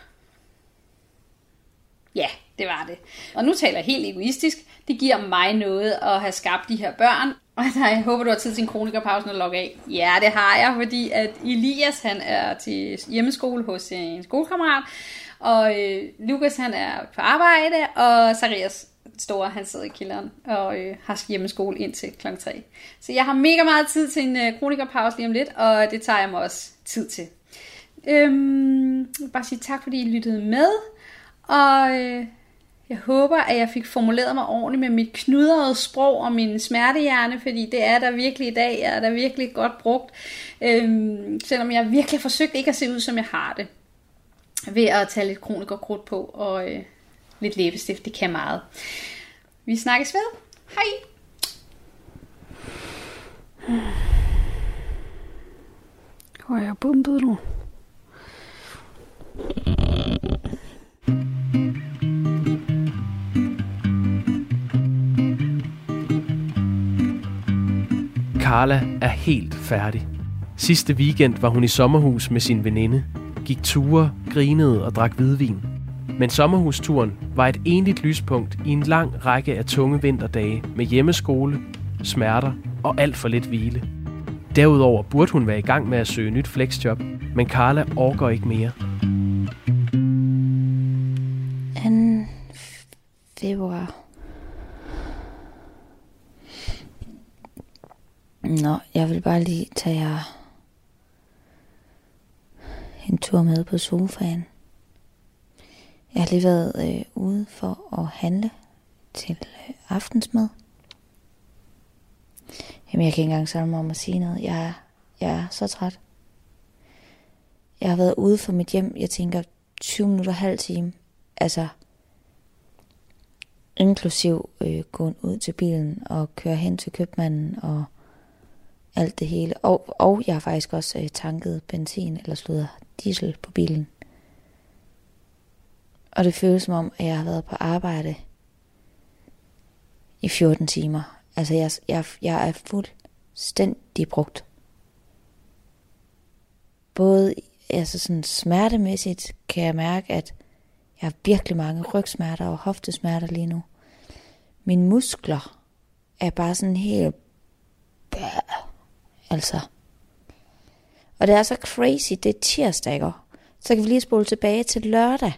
Ja, det var det. Og nu taler jeg helt egoistisk. Det giver mig noget at have skabt de her børn, og der, jeg håber, du har tid til en kronikerpause og logge af. Ja, det har jeg, fordi at Elias han er til hjemmeskole hos en skolekammerat, og øh, Lukas han er på arbejde, og Sarias store, han sidder i kælderen og øh, har hjemmeskole indtil kl. 3. Så jeg har mega meget tid til en øh, kronikerpause lige om lidt, og det tager jeg mig også tid til. Øhm, jeg vil bare sige tak, fordi I lyttede med, og øh, jeg håber, at jeg fik formuleret mig ordentligt med mit knudrede sprog og min smertehjerne, fordi det er der virkelig i dag, jeg er der virkelig godt brugt, øhm, selvom jeg virkelig har forsøgt ikke at se ud, som jeg har det, ved at tage lidt kronikerkrudt på og øh, lidt læbestift, det kan meget. Vi snakkes ved. Hej! Hvor er jeg bumpet nu? Carla er helt færdig. Sidste weekend var hun i sommerhus med sin veninde, gik ture, grinede og drak hvidvin. Men sommerhusturen var et enligt lyspunkt i en lang række af tunge vinterdage med hjemmeskole, smerter og alt for lidt hvile. Derudover burde hun være i gang med at søge nyt flexjob, men Carla orker ikke mere. 2. februar. Nå, jeg vil bare lige tage jer en tur med på sofaen. Jeg har lige været øh, ude for at handle til øh, aftensmad. Jamen, jeg kan ikke engang samle mig om at sige noget. Jeg er, jeg er så træt. Jeg har været ude for mit hjem, jeg tænker 20 minutter, halv time. Altså, inklusiv øh, gå ud til bilen og køre hen til købmanden og alt det hele. Og, og jeg har faktisk også øh, tanket benzin eller slået diesel på bilen. Og det føles som om, at jeg har været på arbejde i 14 timer. Altså, jeg, jeg, jeg er fuldstændig brugt. Både altså sådan smertemæssigt kan jeg mærke, at jeg har virkelig mange rygsmerter og hoftesmerter lige nu. Mine muskler er bare sådan helt... Altså. Og det er så crazy, det er tirsdag, ikke? Så kan vi lige spole tilbage til lørdag,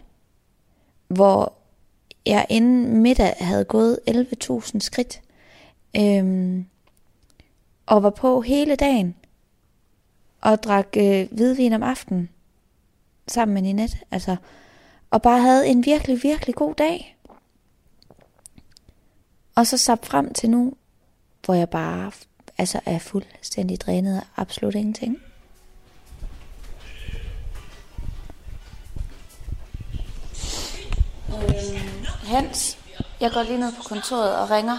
hvor jeg inden middag havde gået 11.000 skridt. Øhm, og var på hele dagen. Og drak øh, hvidvin om aftenen. Sammen med Ninette. Altså, og bare havde en virkelig, virkelig god dag. Og så sap frem til nu, hvor jeg bare altså er fuldstændig drænet af absolut ingenting. Øhm, Hans, jeg går lige ned på kontoret og ringer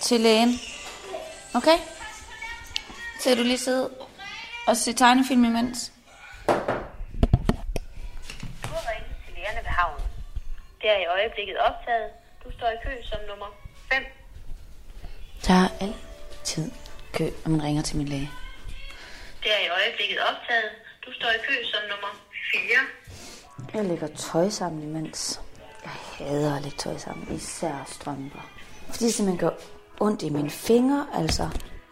til lægen. Okay? Så du lige sidde og se tegnefilm imens. Du har ringet til lægerne ved havnen. Det er i øjeblikket optaget. Du står i kø som nummer 5. Der er altid kø, når man ringer til min læge. Det er i øjeblikket optaget. Du står i kø som nummer 4. Jeg lægger tøj sammen imens. Jeg hader at lægge tøj sammen, især strømper. Fordi det simpelthen gør ondt i mine fingre, altså.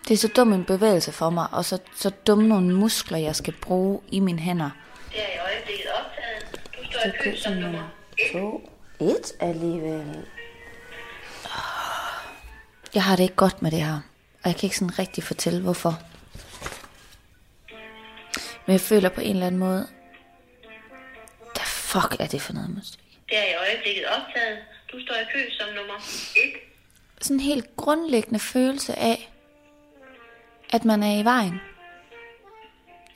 Det er så dum en bevægelse for mig, og så, så dumme nogle muskler, jeg skal bruge i mine hænder. Det er i øjeblikket optaget. Du står i kø som nummer 1. To, et alligevel. Jeg har det ikke godt med det her, og jeg kan ikke sådan rigtig fortælle, hvorfor. Men jeg føler på en eller anden måde, hvad fuck er det for noget musik? Det er i øjeblikket optaget. Du står i kø som nummer 1. Sådan en helt grundlæggende følelse af, at man er i vejen.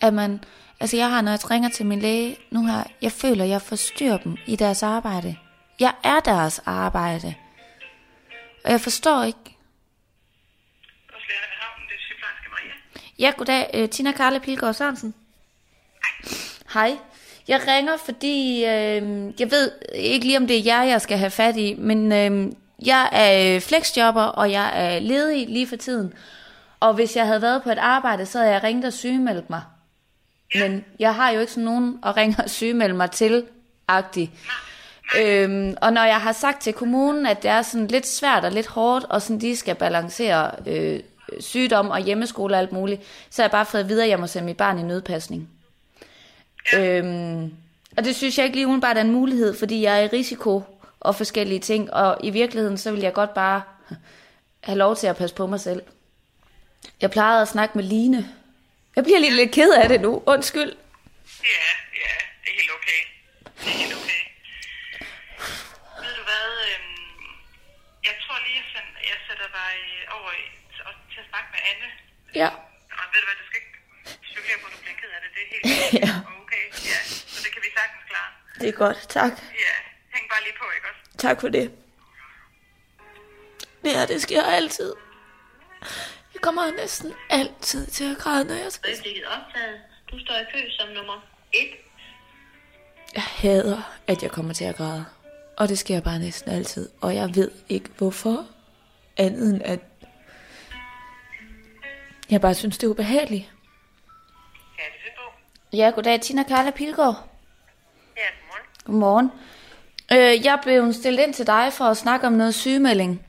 At man, altså jeg har, når jeg ringer til min læge nu her, jeg føler, jeg forstyrrer dem i deres arbejde. Jeg er deres arbejde. Og jeg forstår ikke. Ja, goddag. Uh, Tina Karle Pilgaard Sørensen. Hej. Jeg ringer, fordi øh, jeg ved ikke lige, om det er jer, jeg skal have fat i, men øh, jeg er flexjobber, og jeg er ledig lige for tiden. Og hvis jeg havde været på et arbejde, så havde jeg ringet og sygemeldt mig. Men jeg har jo ikke sådan nogen at ringe og sygemelde mig til, agtig. Øhm, og når jeg har sagt til kommunen, at det er sådan lidt svært og lidt hårdt, og sådan de skal balancere øh, sygdom og hjemmeskole og alt muligt, så har jeg bare fået videre, at jeg må sende mit barn i nødpasning. Øhm, og det synes jeg ikke lige udenbart er en mulighed, fordi jeg er i risiko og forskellige ting. Og i virkeligheden, så vil jeg godt bare have lov til at passe på mig selv. Jeg plejede at snakke med Line. Jeg bliver lige lidt ked af det nu. Undskyld. Ja, ja, det er helt okay. Det er helt okay. Ved du hvad, øhm, jeg tror lige, jeg, send, jeg sætter dig over i, og til at snakke med Anne. Ja. Og ved du hvad, du skal ikke spekulere på, at du bliver ked af det. Det er helt Ja. okay. Ja, så det kan vi sagtens klare. Det er godt. Tak. Ja, hæng bare lige på, ikke også? Tak for det. Ja, det sker altid. Jeg kommer næsten altid til at græde, når jeg skal. Øjeblikket optaget. Du står i kø som nummer 1. Jeg hader, at jeg kommer til at græde. Og det sker bare næsten altid. Og jeg ved ikke hvorfor. Andet end at... Jeg bare synes, det er ubehageligt. Ja, det er på. Ja, goddag. Tina Karla Pilgaard. Ja, godmorgen. Godmorgen. Øh, jeg blev stillet ind til dig for at snakke om noget sygemelding.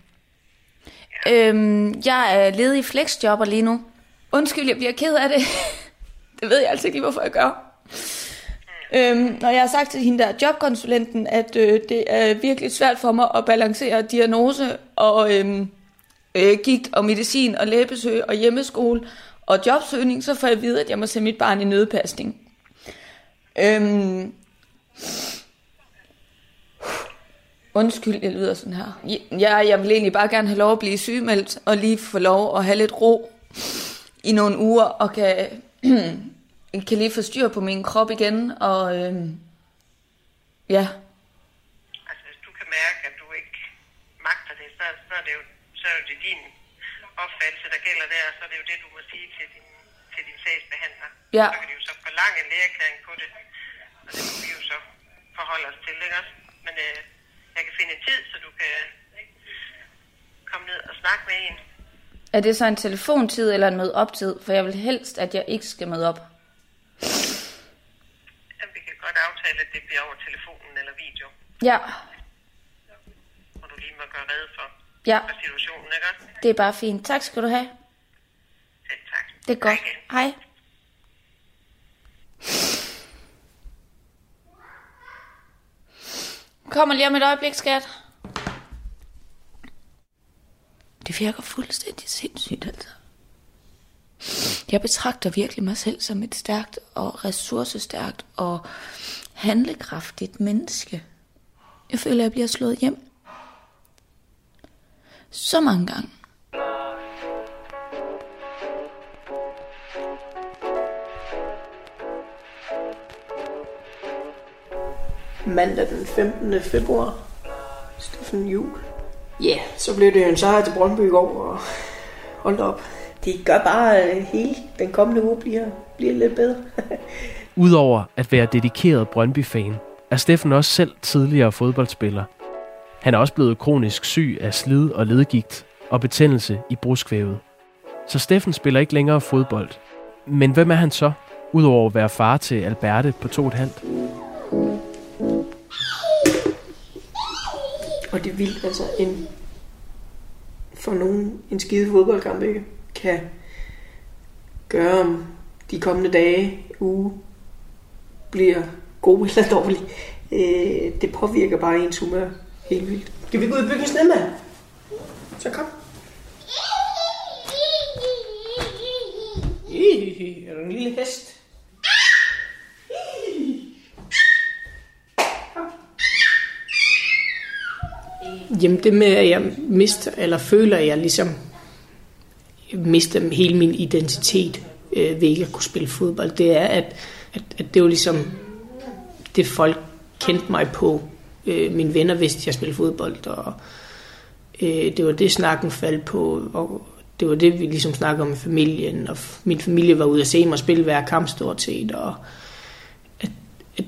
Øhm, jeg er ledig i flexjobber lige nu. Undskyld, jeg bliver ked af det. det ved jeg altså ikke lige, hvorfor jeg gør. Øhm, når jeg har sagt til hende der jobkonsulenten, at øh, det er virkelig svært for mig at balancere diagnose og øhm, øh, gigt og medicin og lægebesøg og hjemmeskole og jobsøgning, så får jeg at vide, at jeg må sende mit barn i nødpasning. Øhm, Undskyld, jeg lyder sådan her. Ja, jeg vil egentlig bare gerne have lov at blive sygemeldt, og lige få lov at have lidt ro i nogle uger, og kan, kan lige få styr på min krop igen, og øhm, ja, Altså, hvis du kan mærke, at du ikke magter det, så, så, er, det jo, så er det din opfattelse, der gælder der, så er det jo det, du må sige til din, til din sagsbehandler. Ja. Så kan de jo så forlange en lægeerklæring på det, og det må vi jo så forholde os til, ikke også? Men øh, jeg kan finde en tid, så du kan komme ned og snakke med en. er det så en telefontid eller en møde-op-tid? For jeg vil helst, at jeg ikke skal møde op. Jamen, vi kan godt aftale, at det bliver over telefonen eller video, Ja, hvor du lige må gøre rede for, ja, for situationen, ikke det er bare fint. Tak skal du have. Selv tak. Det er godt. Hej. Kommer lige om et øjeblik, skat. Det virker fuldstændig sindssygt, altså. Jeg betragter virkelig mig selv som et stærkt og ressourcestærkt og handlekraftigt menneske. Jeg føler, at jeg bliver slået hjem. Så mange gange. Mandag den 15. februar. Steffen Jul. Ja, yeah, så blev det jo en sejr til Brøndby i går, og hold op. Det gør bare, at hele den kommende uge bliver, bliver lidt bedre. Udover at være dedikeret Brøndby-fan, er Steffen også selv tidligere fodboldspiller. Han er også blevet kronisk syg af slid og ledgigt og betændelse i bruskvævet. Så Steffen spiller ikke længere fodbold. Men hvem er han så, udover at være far til Alberte på to og et halvt? Og det er vildt, altså en, for nogen en skide fodboldkamp ikke kan gøre om de kommende dage, uge, bliver god eller dårlig. Øh, det påvirker bare ens humør helt vildt. Skal vi gå ud og bygge en snemand? Så kom. Er du en lille hest? Jamen det med, at jeg mister, eller føler, at jeg ligesom mister hele min identitet øh, ved ikke at kunne spille fodbold, det er, at, at, at det var ligesom det folk kendte mig på. Øh, mine venner vidste, at jeg spillede fodbold, og øh, det var det, snakken faldt på, og det var det, vi ligesom snakkede om i familien, og min familie var ude at se mig spille hver kamp stort set, og at, at,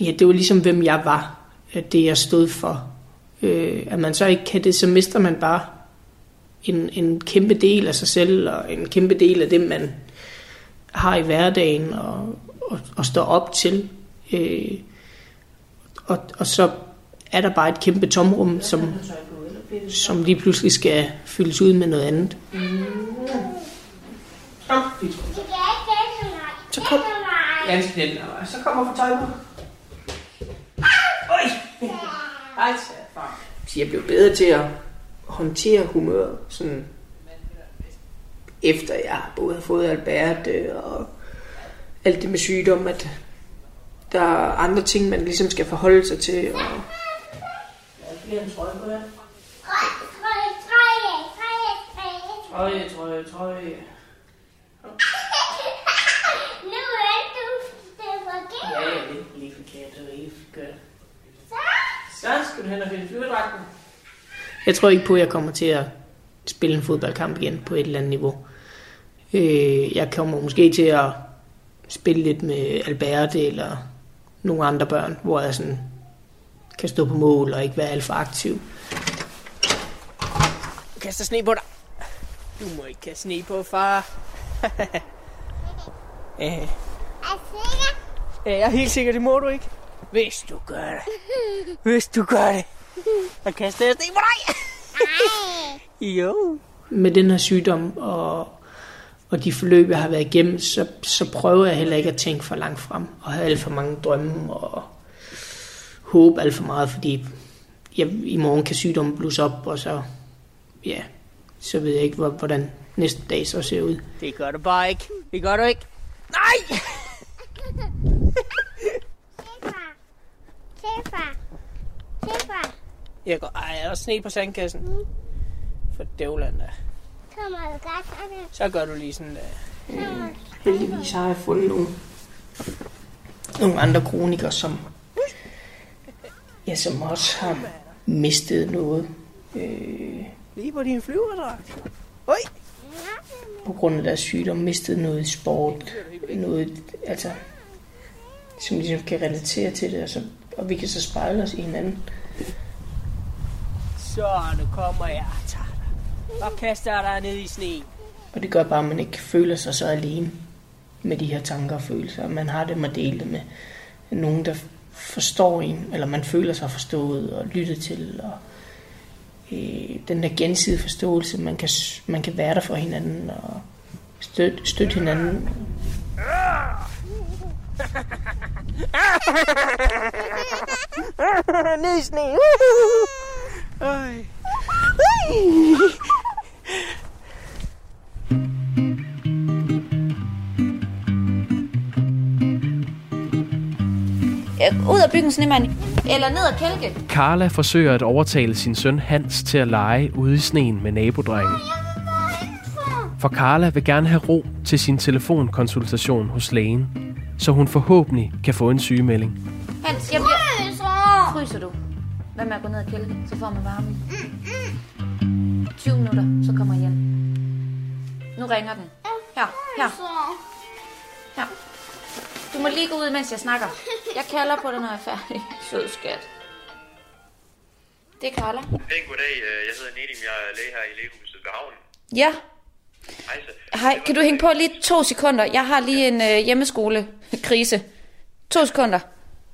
ja, det var ligesom, hvem jeg var, at det jeg stod for. Øh, at man så ikke kan det, så mister man bare en, en kæmpe del af sig selv, og en kæmpe del af det, man har i hverdagen, og, og, og står op til. Øh, og, og så er der bare et kæmpe tomrum, som, som lige pludselig skal fyldes ud med noget andet. Kom. Så kom. Ja, så kommer for tøj på. Oj! Ej. Så jeg blev bedre til at håndtere humør, sådan efter jeg både har fået Albert og alt det med sygdom, at der er andre ting, man ligesom skal forholde sig til. Og... Trøje, trøje, trøje. Nu er du det forkert. Ja, jeg ved lige forkert, og ikke gør. Så? Så skal du hen og finde flyverdragten. Jeg tror ikke på, at jeg kommer til at spille en fodboldkamp igen på et eller andet niveau. Øh, jeg kommer måske til at spille lidt med Albert eller nogle andre børn, hvor jeg sådan kan stå på mål og ikke være alt for aktiv. Kaster sne på dig. Du må ikke kaste sne på, far. øh, Er jeg er helt sikker, det må du ikke. Hvis du gør det. Hvis du gør det. Så kaster jeg sten på dig. Jo. Med den her sygdom og, og de forløb, jeg har været igennem, så, så prøver jeg heller ikke at tænke for langt frem. Og have alt for mange drømme og håbe alt for meget, fordi jeg, i morgen kan sygdommen blusse op, og så, ja, så ved jeg ikke, hvor- hvordan næste dag så ser ud. Det gør du bare ikke. Det gør du ikke. Nej! Se, far. Jeg går, ej, jeg er også sne på sandkassen. For dævland da. Så gør du lige sådan der. Kommer Heldigvis har jeg fundet nogle, nogle andre kronikere, som, ja, som også har mistet noget. Øh, lige på din flyverdragt. Oj! På grund af deres sygdom mistet noget i sport. Noget, altså, som ligesom kan relatere til det, og, så, og vi kan så spejle os i hinanden. Så, nu kommer jeg og tager dig. Og kaster dig ned i sne. Og det gør bare, at man ikke føler sig så alene med de her tanker og følelser. Man har dem at dele det med nogen, der forstår en, eller man føler sig forstået og lyttet til. Og, øh, den der gensidige forståelse, man kan, man kan være der for hinanden og støtte, støtte hinanden. Ned Øj. Ud og bygge en snemand. Eller ned og kælke. Carla forsøger at overtale sin søn Hans til at lege ude i sneen med nabodrengen. For Carla vil gerne have ro til sin telefonkonsultation hos lægen, så hun forhåbentlig kan få en sygemelding. Hans, jeg bliver... Fryser du? Hvad med at gå ned og kælke? Så får man varme. 20 minutter, så kommer jeg hjem. Nu ringer den. Her, her, her. Du må lige gå ud, mens jeg snakker. Jeg kalder på dig, når jeg er færdig. Sød skat. Det er Carla. Pæn goddag, øh, jeg hedder Nedim, jeg er læge her i lægehuset ved havnen. Ja, Hej så. hej. Kan du hænge på lige to sekunder? Jeg har lige en øh, hjemmeskole-krise. To sekunder.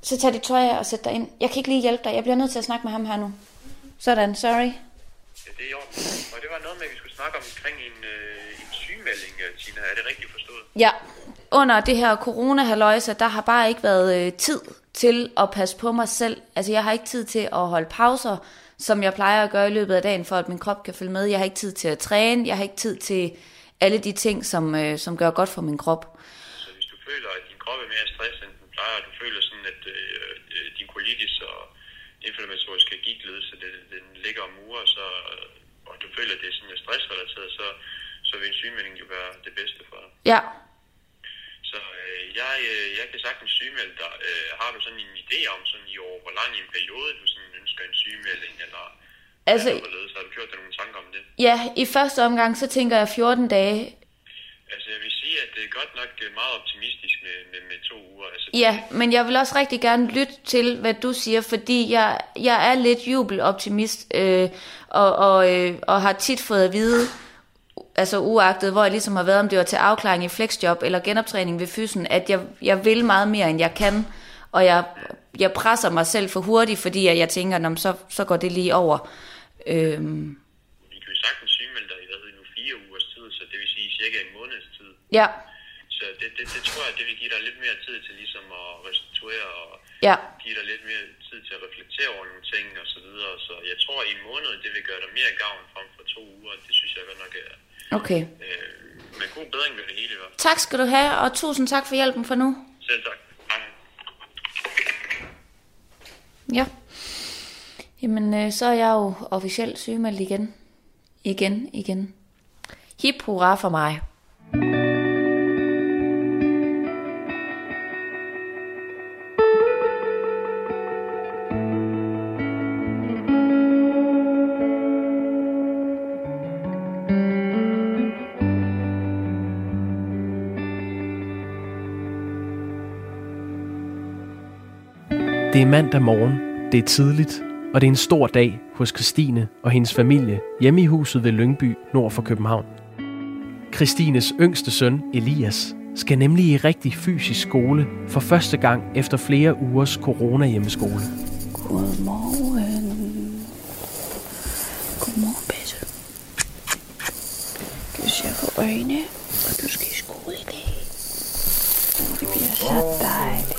Så tag dit tøj af og sæt dig ind. Jeg kan ikke lige hjælpe dig. Jeg bliver nødt til at snakke med ham her nu. Sådan, sorry. Ja, det er orden. Og det var noget med, at vi skulle snakke omkring en, øh, en sygemelding, øh, Tina. Er det rigtigt forstået? Ja, under det her corona der har bare ikke været øh, tid til at passe på mig selv. Altså, jeg har ikke tid til at holde pauser, som jeg plejer at gøre i løbet af dagen, for at min krop kan følge med. Jeg har ikke tid til at træne. Jeg har ikke tid til alle de ting, som, øh, som gør godt for min krop. Så hvis du føler, at din krop er mere stresset, end den plejer, og du føler sådan, at øh, øh, din colitis og inflammatoriske gigtlidelse, det, den ligger om uger, så, og du føler, at det er sådan stressrelateret, så, så vil en sygemelding jo være det bedste for dig. Ja, jeg, øh, jeg kan sagtens sygemelde dig. Øh, har du sådan en idé om, sådan i år, hvor lang en periode du sådan ønsker en sygemelding, eller Altså- eller hvorledes? Har du gjort dig nogle tanker om det? ja, i første omgang, så tænker jeg 14 dage. Altså jeg vil sige, at det er godt nok øh, meget optimistisk med, med, med to uger. Altså, Ja, men jeg vil også rigtig gerne lytte til, hvad du siger, fordi jeg, jeg er lidt jubeloptimist, øh, og, og, øh, og har tit fået at vide, altså uagtet, hvor jeg ligesom har været, om det var til afklaring i flexjob eller genoptræning ved fysen, at jeg, jeg vil meget mere, end jeg kan, og jeg, jeg presser mig selv for hurtigt, fordi jeg, jeg tænker, "Nå, så, så går det lige over. Øhm, Vi kan jo sagtens sygemelde dig i hvad nu, fire ugers tid, så det vil sige cirka en måneds tid. ja, Så det, det, det tror jeg, det vil give dig lidt mere tid til ligesom at restituere og Ja. give dig lidt mere tid til at reflektere over nogle ting og så videre. Så jeg tror, at i en måned, det vil gøre dig mere gavn frem for to uger. Det synes jeg godt nok er Okay. øh, med god bedring ved det hele fald. Tak skal du have, og tusind tak for hjælpen for nu. Selv tak. Ja. Jamen, øh, så er jeg jo officielt sygemeldt igen. Igen, igen. Hip hurra for mig. Det er mandag morgen, det er tidligt, og det er en stor dag hos Christine og hendes familie hjemme i huset ved Lyngby nord for København. Christines yngste søn, Elias, skal nemlig i rigtig fysisk skole for første gang efter flere ugers corona-hjemmeskole. Godmorgen. Godmorgen, Bette. Du ser på øjne, og du skal i skole i dag. Det bliver så dejligt.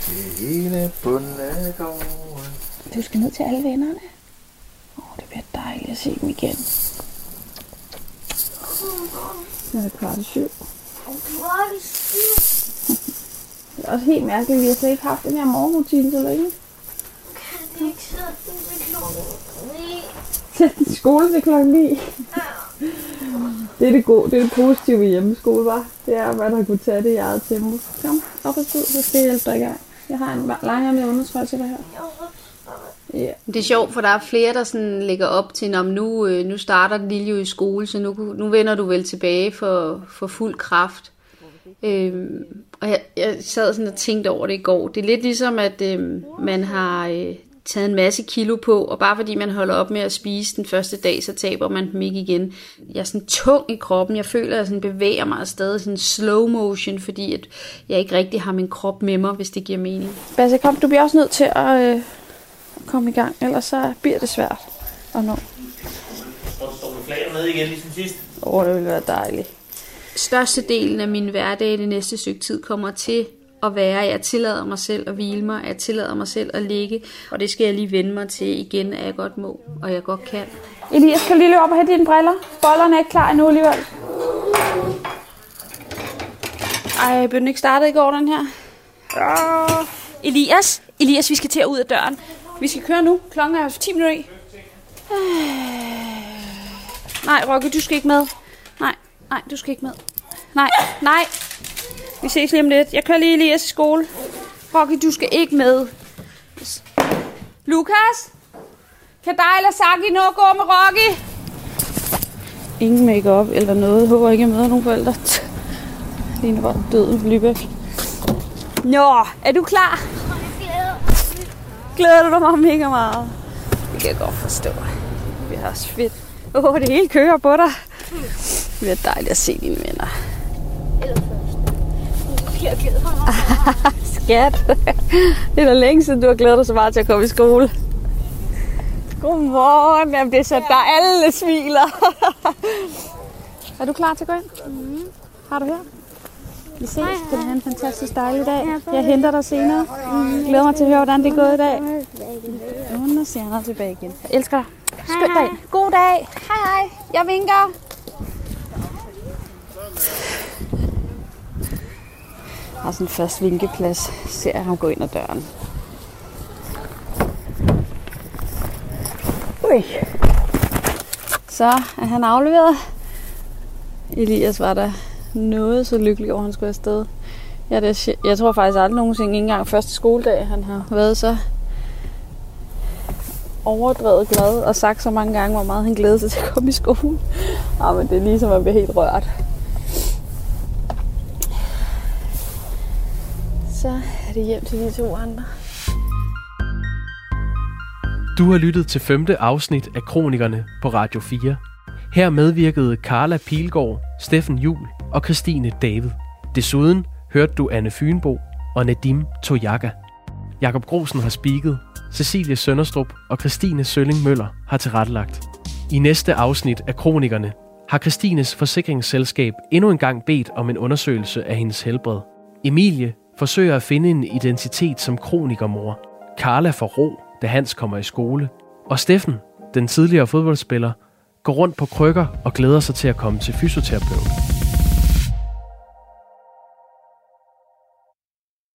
Til hele bundegården. Du skal ned til alle vennerne. Åh, det bliver dejligt at se dem igen. Jeg er kvart i syv. Det er også helt mærkeligt, vi har slet ikke haft den her morgenrutine så længe. Sæt den i skole til klokken 9. Det er det gode, det er det positive ved hjemmeskole, var. Det er, at man har kunnet tage det i eget tempo. Kom, op og så skal jeg hjælpe dig i gang. Jeg har en langærmelig undertrøje til dig her. Ja. Det er sjovt, for der er flere, der sådan lægger op til, om nu, øh, nu starter den lille jo i skole, så nu, nu vender du vel tilbage for, for fuld kraft. Øhm, og jeg, jeg sad sådan og tænkte over det i går. Det er lidt ligesom, at øhm, man har øh, taget en masse kilo på, og bare fordi man holder op med at spise den første dag, så taber man dem ikke igen. Jeg er sådan tung i kroppen. Jeg føler, at jeg sådan bevæger mig afsted sådan slow motion, fordi at jeg ikke rigtig har min krop med mig, hvis det giver mening. Basse, kom, du bliver også nødt til at øh, komme i gang, ellers så bliver det svært at nå. Og står med flaget med igen ligesom sidst. Åh, oh, det ville være dejligt. Størstedelen af min hverdag det næste stykke tid kommer til at være, jeg tillader mig selv at hvile mig, at jeg tillader mig selv at ligge, og det skal jeg lige vende mig til igen, at jeg godt må, og jeg godt kan. Elias, skal du lige løbe op og hente dine briller? Bollerne er ikke klar endnu alligevel. Ej, blev den ikke startet i går, den her? Oh. Elias, Elias, vi skal til at ud af døren. Vi skal køre nu. Klokken er 10 minutter i. Nej, Rokke, du skal ikke med. Nej, nej, du skal ikke med. Nej, nej. Vi ses lige om lidt. Jeg kører lige Elias i skole. Rokke, du skal ikke med. Lukas? Kan dig eller Saki nå gå med Rocky? Ingen makeup eller noget. Håber ikke, jeg møder nogen forældre. Lige var døden på Lübeck. Nå, er du klar? Glæder du dig mig mega meget? Det kan jeg godt forstå. Det er også fedt. Åh, oh, det hele kører på dig. Det bliver dejligt at se dine venner. Jeg glæder mig. Skat. Det er da længe siden, du har glædet dig så meget til at komme i skole. Godmorgen. Jamen, det er så, der er alle smiler. er du klar til at gå ind? Mm. Har du her? Vi ses. Kan du have en fantastisk dejlig dag. Jeg henter dig senere. Jeg glæder mig til at høre, hvordan det er gået i dag. Hun er senere tilbage igen. Jeg elsker dig. Skøn dag. God dag. Hej hej. Jeg vinker. Har sådan en fast vinkeplads. Ser jeg ham gå ind ad døren. Ui. Så er han afleveret. Elias var der noget så lykkelig over, at han skulle afsted. Ja, det jeg tror faktisk aldrig nogensinde, ikke engang første skoledag, han har været så overdrevet glad og sagt så mange gange, hvor meget han glæder sig til at komme i skole. Ah, men det er ligesom at blive helt rørt. Så er det hjem til de to andre. Du har lyttet til femte afsnit af Kronikerne på Radio 4. Her medvirkede Carla Pilgaard, Steffen Jul og Christine David. Desuden hørte du Anne Fynbo og Nadim Toyaka. Jakob Grosen har spiket, Cecilie Sønderstrup og Christine Sølling Møller har tilrettelagt. I næste afsnit af Kronikerne har Christines forsikringsselskab endnu en gang bedt om en undersøgelse af hendes helbred. Emilie forsøger at finde en identitet som kronikermor. Carla får ro, da Hans kommer i skole. Og Steffen, den tidligere fodboldspiller, går rundt på krykker og glæder sig til at komme til fysioterapeut.